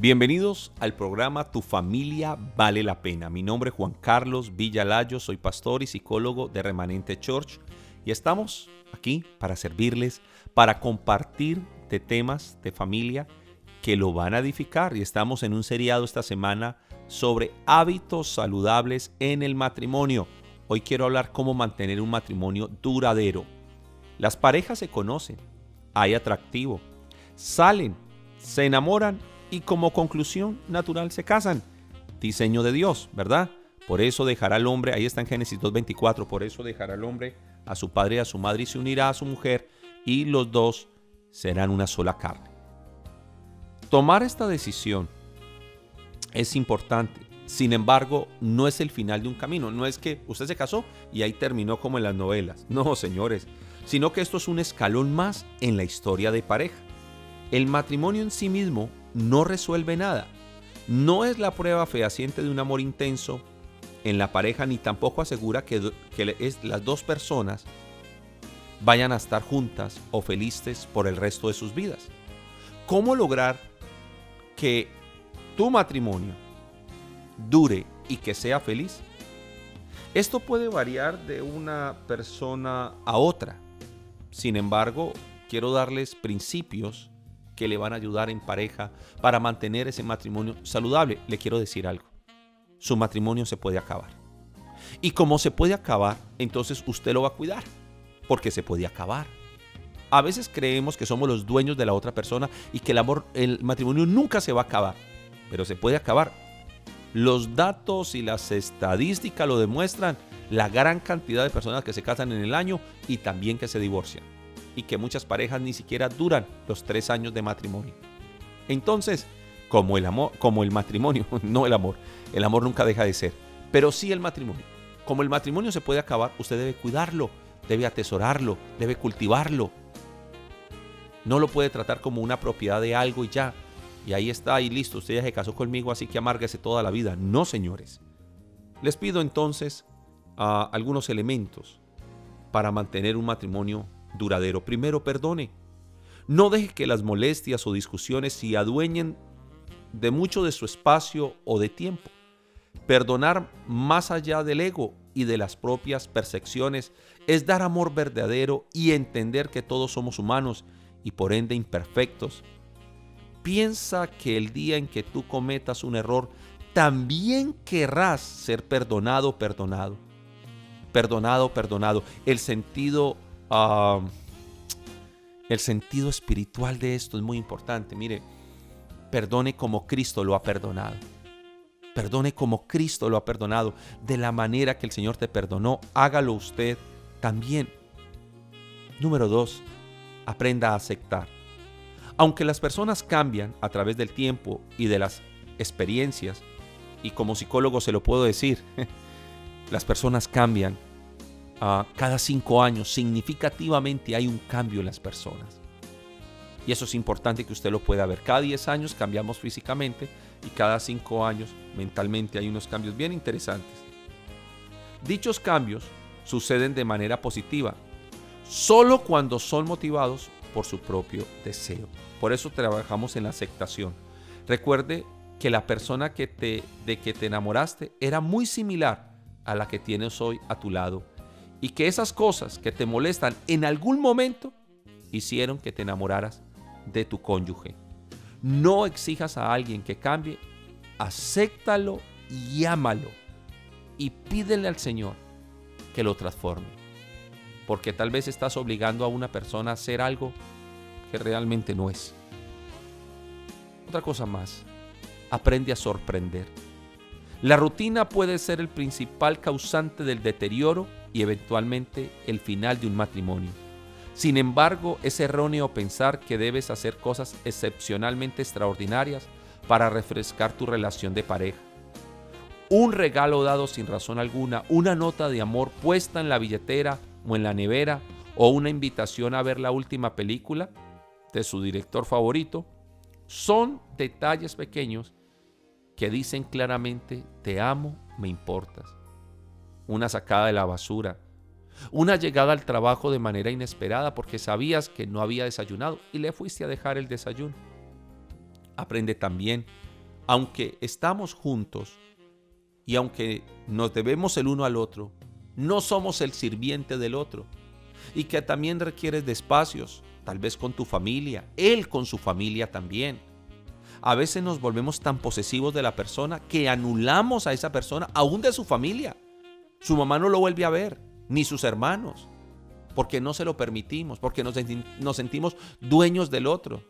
Bienvenidos al programa Tu familia vale la pena. Mi nombre es Juan Carlos Villalayo, soy pastor y psicólogo de Remanente Church y estamos aquí para servirles, para compartir de temas de familia que lo van a edificar y estamos en un seriado esta semana sobre hábitos saludables en el matrimonio. Hoy quiero hablar cómo mantener un matrimonio duradero. Las parejas se conocen, hay atractivo, salen, se enamoran y como conclusión natural se casan. Diseño de Dios, ¿verdad? Por eso dejará al hombre, ahí está en Génesis 2.24, por eso dejará al hombre a su padre y a su madre y se unirá a su mujer y los dos serán una sola carne. Tomar esta decisión es importante. Sin embargo, no es el final de un camino. No es que usted se casó y ahí terminó como en las novelas. No, señores. Sino que esto es un escalón más en la historia de pareja. El matrimonio en sí mismo no resuelve nada. No es la prueba fehaciente de un amor intenso en la pareja ni tampoco asegura que, es, las dos personas vayan a estar juntas o felices por el resto de sus vidas. ¿Cómo lograr que tu matrimonio dure y que sea feliz? Esto puede variar de una persona a otra. Sin embargo, quiero darles principios que le van a ayudar en pareja para mantener ese matrimonio saludable. Le quiero decir algo. Su matrimonio se puede acabar. Y como se puede acabar, entonces usted lo va a cuidar. Porque se puede acabar. A veces creemos que somos los dueños de la otra persona y que el amor, el matrimonio nunca se va a acabar. Pero se puede acabar. Los datos y las estadísticas lo demuestran. La gran cantidad de personas que se casan en el año y también que se divorcian y que muchas parejas ni siquiera duran los tres años de matrimonio. Entonces, como el amor, como el matrimonio, no el amor, el amor nunca deja de ser, pero sí el matrimonio. Como el matrimonio se puede acabar, usted debe cuidarlo, debe atesorarlo, debe cultivarlo. No lo puede tratar como una propiedad de algo y ya. Y ahí está, y listo, usted ya se casó conmigo, así que amárguese toda la vida. No, señores. Les pido entonces ah, algunos elementos para mantener un matrimonio duradero. Primero, perdone. No deje que las molestias o discusiones se adueñen de mucho de su espacio o de tiempo. Perdonar más allá del ego y de las propias percepciones es dar amor verdadero y entender que todos somos humanos y por ende imperfectos. Piensa que el día en que tú cometas un error, también querrás ser perdonado, perdonado. Perdonado, perdonado. El sentido el sentido espiritual de esto es muy importante. Mire, perdone como Cristo lo ha perdonado. Perdone como Cristo lo ha perdonado. De la manera que el Señor te perdonó, hágalo usted también. Número dos, aprenda a aceptar. Aunque las personas cambian a través del tiempo y de las experiencias, y como psicólogo se lo puedo decir, las personas cambian cada cinco años significativamente hay un cambio en las personas. Y eso es importante que usted lo pueda ver. Cada 10 años cambiamos físicamente y cada cinco años mentalmente hay unos cambios bien interesantes. Dichos cambios suceden de manera positiva, solo cuando son motivados por su propio deseo. Por eso trabajamos en la aceptación. Recuerde que la persona que te, de que te enamoraste era muy similar a la que tienes hoy a tu lado y que esas cosas que te molestan en algún momento hicieron que te enamoraras de tu cónyuge. No exijas a alguien que cambie, acéptalo y ámalo y pídele al Señor que lo transforme. Porque tal vez estás obligando a una persona a hacer algo que realmente no es. Otra cosa más, aprende a sorprender. La rutina puede ser el principal causante del deterioro y eventualmente el final de un matrimonio. Sin embargo, es erróneo pensar que debes hacer cosas excepcionalmente extraordinarias para refrescar tu relación de pareja. Un regalo dado sin razón alguna, una nota de amor puesta en la billetera o en la nevera, o una invitación a ver la última película de su director favorito, son detalles pequeños que dicen claramente, te amo, me importas una sacada de la basura, una llegada al trabajo de manera inesperada porque sabías que no había desayunado y le fuiste a dejar el desayuno. Aprende también aunque estamos juntos y aunque nos debemos el uno al otro, no somos el sirviente del otro. Y que también requieres de espacios, tal vez con tu familia, él con su familia también. A veces nos volvemos tan posesivos de la persona que anulamos a esa persona, aún de su familia. Su mamá no lo vuelve a ver, ni sus hermanos, porque no se lo permitimos, porque nos, sentimos dueños del otro.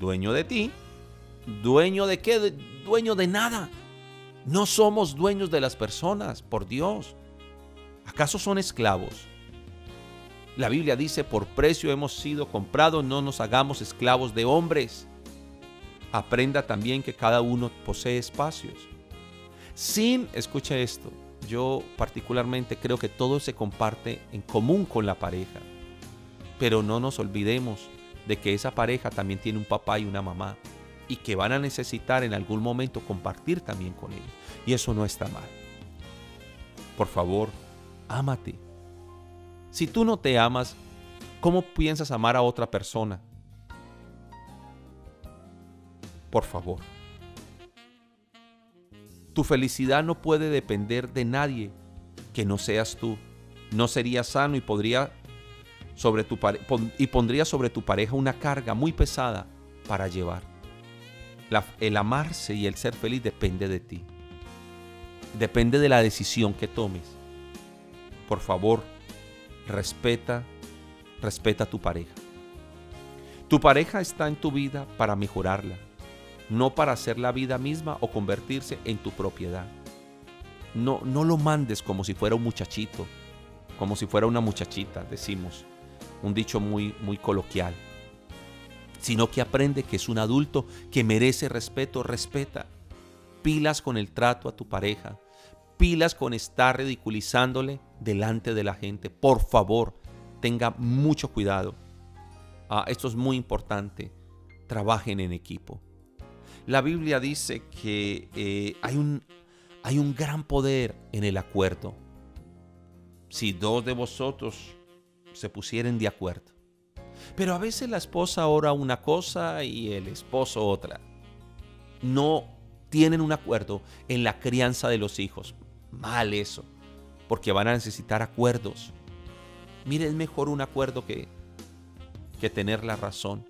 Dueño de ti, dueño de qué, dueño de nada. No somos dueños de las personas, por Dios. ¿Acaso son esclavos? La Biblia dice, por precio hemos sido comprados, no nos hagamos esclavos de hombres. Aprenda también que cada uno posee espacios. Sin, escucha esto, yo particularmente creo que todo se comparte en común con la pareja. Pero no nos olvidemos de que esa pareja también tiene un papá y una mamá y que van a necesitar en algún momento compartir también con ellos. Y eso no está mal. Por favor, ámate. Si tú no te amas, ¿cómo piensas amar a otra persona? Por favor. Tu felicidad no puede depender de nadie que no seas tú. No sería sano y podría sobre tu y pondría sobre tu pareja una carga muy pesada para llevar el amarse y el ser feliz depende de ti. Depende de la decisión que tomes. Por favor, respeta, respeta a tu pareja. Tu pareja está en tu vida para mejorarla, no para hacer la vida misma o convertirse en tu propiedad. No, no lo mandes como si fuera un muchachito, como si fuera una muchachita, decimos, un dicho muy, muy coloquial sino que aprende que es un adulto que merece respeto, respeta. Pilas con el trato a tu pareja, pilas con estar ridiculizándole delante de la gente. Por favor, tenga mucho cuidado. Ah, esto es muy importante. Trabajen en equipo. La Biblia dice que eh, hay, un, hay un gran poder en el acuerdo. Si dos de vosotros se pusieren de acuerdo pero a veces la esposa ora una cosa y el esposo otra. No tienen un acuerdo en la crianza de los hijos. Mal eso, porque van a necesitar acuerdos. Mire, es mejor un acuerdo que, que tener la razón.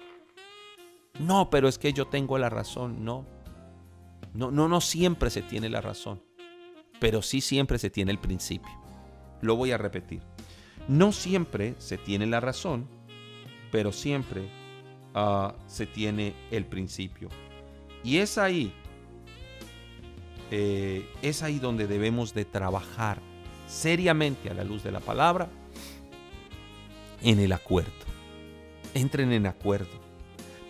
No, pero es que yo tengo la razón. No. No, no, no siempre se tiene la razón. Pero sí siempre se tiene el principio. Lo voy a repetir. No siempre se tiene la razón, pero siempre ah, se tiene el principio. Y es ahí, eh, es ahí donde debemos de trabajar seriamente a la luz de la palabra en el acuerdo. Entren en acuerdo.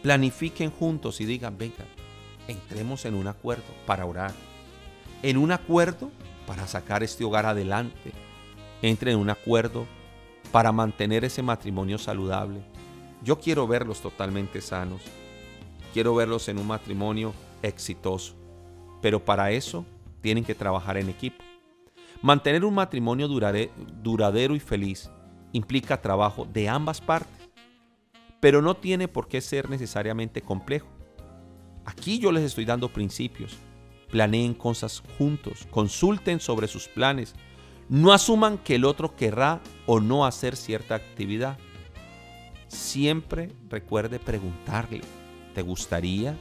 Planifiquen juntos y digan, venga, entremos en un acuerdo para orar. En un acuerdo para sacar este hogar adelante. Entren en un acuerdo para mantener ese matrimonio saludable yo quiero verlos totalmente sanos. Quiero verlos en un matrimonio exitoso. Pero para eso tienen que trabajar en equipo. Mantener un matrimonio duradero y feliz implica trabajo de ambas partes, pero no tiene por qué ser necesariamente complejo. Aquí yo les estoy dando principios. Planeen cosas juntos, consulten sobre sus planes, no asuman que el otro querrá o no hacer cierta actividad siempre recuerde preguntarle, ¿te gustaría?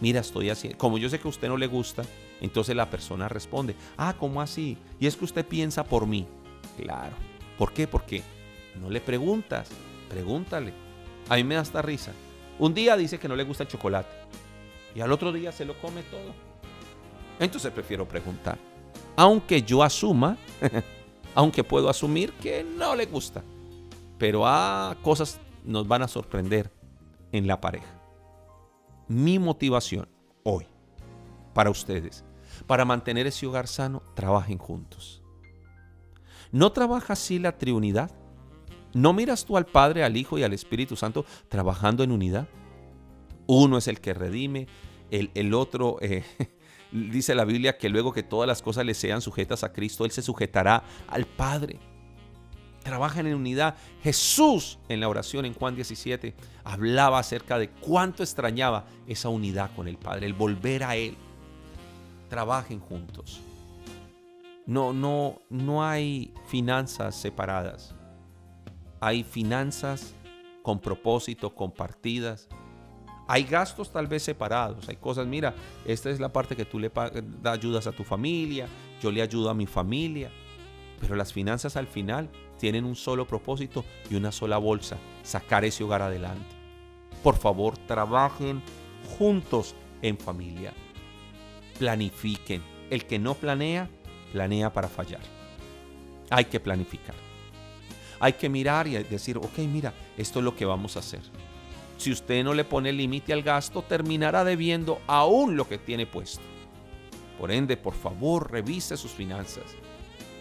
Mira, estoy haciendo, como yo sé que a usted no le gusta, entonces la persona responde, ah, ¿cómo así? Y es que usted piensa por mí. Claro. ¿Por qué? Porque no le preguntas, pregúntale. A mí me da esta risa. Un día dice que no le gusta el chocolate y al otro día se lo come todo. Entonces prefiero preguntar. Aunque yo asuma, aunque puedo asumir que no le gusta. Pero a cosas nos van a sorprender en la pareja. Mi motivación hoy para ustedes, para mantener ese hogar sano, trabajen juntos. ¿No trabaja así la Trinidad? ¿No miras tú al Padre, al Hijo y al Espíritu Santo trabajando en unidad? Uno es el que redime, el, el otro, eh, dice la Biblia que luego que todas las cosas le sean sujetas a Cristo, Él se sujetará al Padre. trabajan en unidad. Jesús en la oración en Juan 17 hablaba acerca de cuánto extrañaba esa unidad con el Padre, el volver a Él. Trabajen juntos. No, no, no hay finanzas separadas. Hay finanzas con propósito, compartidas. Hay gastos tal vez separados, hay cosas, mira, esta es la parte que tú le ayudas a tu familia, yo le ayudo a mi familia, pero las finanzas al final tienen un solo propósito y una sola bolsa, sacar ese hogar adelante. Por favor, trabajen juntos en familia. Planifiquen. El que no planea, planea para fallar. Hay que planificar. Hay que mirar y decir, ok, mira, esto es lo que vamos a hacer. Si usted no le pone límite al gasto, terminará debiendo aún lo que tiene puesto. Por ende, por favor, revise sus finanzas.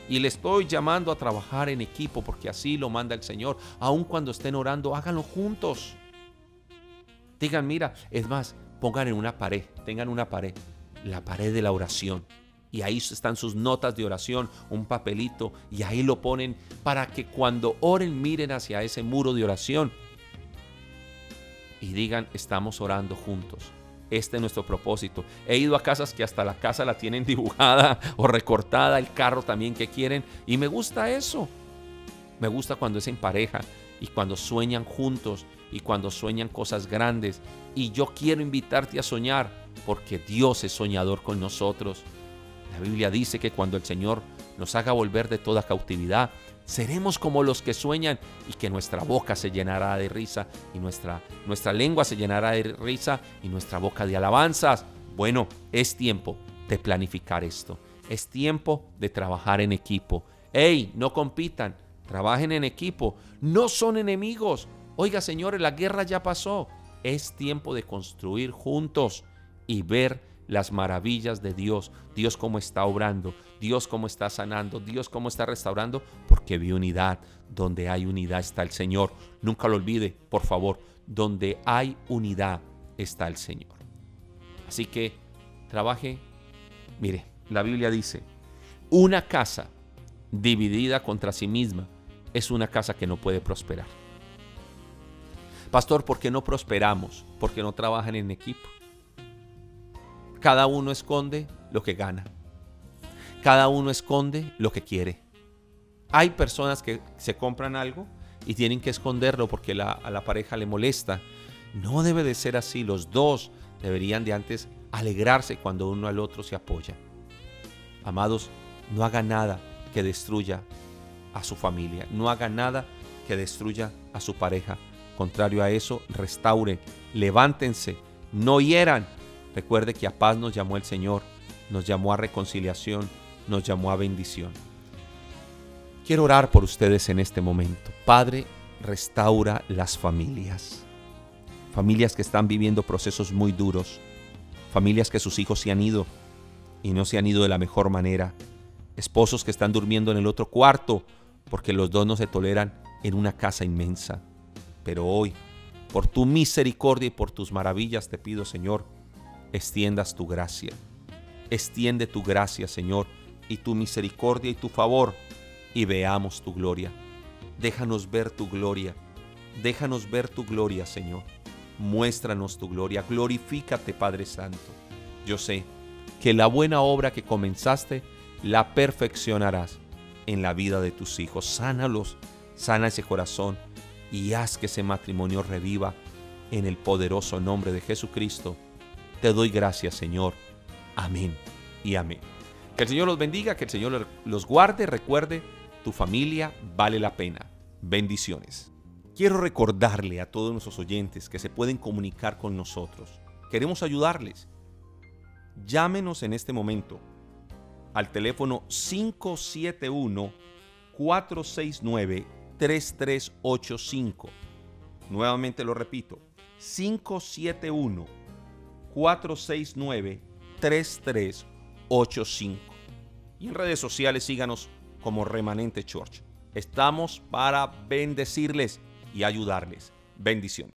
Y le estoy llamando a trabajar en equipo porque así lo manda el Señor. Aun cuando estén orando, háganlo juntos. Digan, mira, es más, pongan en una pared, tengan una pared, la pared de la oración. Y ahí están sus notas de oración, un papelito, y ahí lo ponen para que cuando oren miren hacia ese muro de oración y digan, estamos orando juntos. Este es nuestro propósito. He ido a casas que hasta la casa la tienen dibujada o recortada, el carro también que quieren. Y me gusta eso. Me gusta cuando es en pareja y cuando sueñan juntos y cuando sueñan cosas grandes. Y yo quiero invitarte a soñar porque Dios es soñador con nosotros. La Biblia dice que cuando el Señor nos haga volver de toda cautividad, seremos como los que sueñan y que nuestra boca se llenará de risa y nuestra, nuestra lengua se llenará de risa y nuestra boca de alabanzas. Bueno, es tiempo de planificar esto. Es tiempo de trabajar en equipo. ¡Ey! No compitan, trabajen en equipo. No son enemigos. Oiga, señores, la guerra ya pasó. Es tiempo de construir juntos y ver las maravillas de Dios, Dios cómo está obrando, Dios cómo está sanando, Dios cómo está restaurando, porque vi unidad. Donde hay unidad está el Señor. Nunca lo olvide, por favor, donde hay unidad está el Señor. Así que trabaje, mire, la Biblia dice, una casa dividida contra sí misma es una casa que no puede prosperar. Pastor, ¿por qué no prosperamos? Porque no trabajan en equipo. Cada uno esconde lo que gana. Cada uno esconde lo que quiere. Hay personas que se compran algo y tienen que esconderlo porque a la pareja le molesta. No debe de ser así. Los dos deberían de antes alegrarse cuando uno al otro se apoya. Amados, no haga nada que destruya a su familia. No haga nada que destruya a su pareja. Contrario a eso, restaure, levántense, no hieran, Recuerde que a paz nos llamó el Señor, nos llamó a reconciliación, nos llamó a bendición. Quiero orar por ustedes en este momento. Padre, restaura las familias. Familias que están viviendo procesos muy duros. Familias que sus hijos se han ido y no se han ido de la mejor manera. Esposos que están durmiendo en el otro cuarto porque los dos no se toleran en una casa inmensa. Pero hoy, por tu misericordia y por tus maravillas, te pido, Señor, extiendas tu gracia. Extiende tu gracia, Señor, y tu misericordia y tu favor, y veamos tu gloria. Déjanos ver tu gloria. Déjanos ver tu gloria, Señor. Muéstranos tu gloria. Glorifícate, Padre Santo. Yo sé que la buena obra que comenzaste la perfeccionarás en la vida de tus hijos. Sánalos, sana ese corazón y haz que ese matrimonio reviva en el poderoso nombre de Jesucristo te doy gracias, Señor. Amén y amén. Que el Señor los bendiga, que el Señor los guarde. Recuerde, tu familia vale la pena. Bendiciones. Quiero recordarle a todos nuestros oyentes que se pueden comunicar con nosotros. Queremos ayudarles. Llámenos en este momento al teléfono 571 469 3385. Nuevamente lo repito, 571 469-3385. Y en redes sociales síganos como Remanente Church. Estamos para bendecirles y ayudarles. Bendiciones.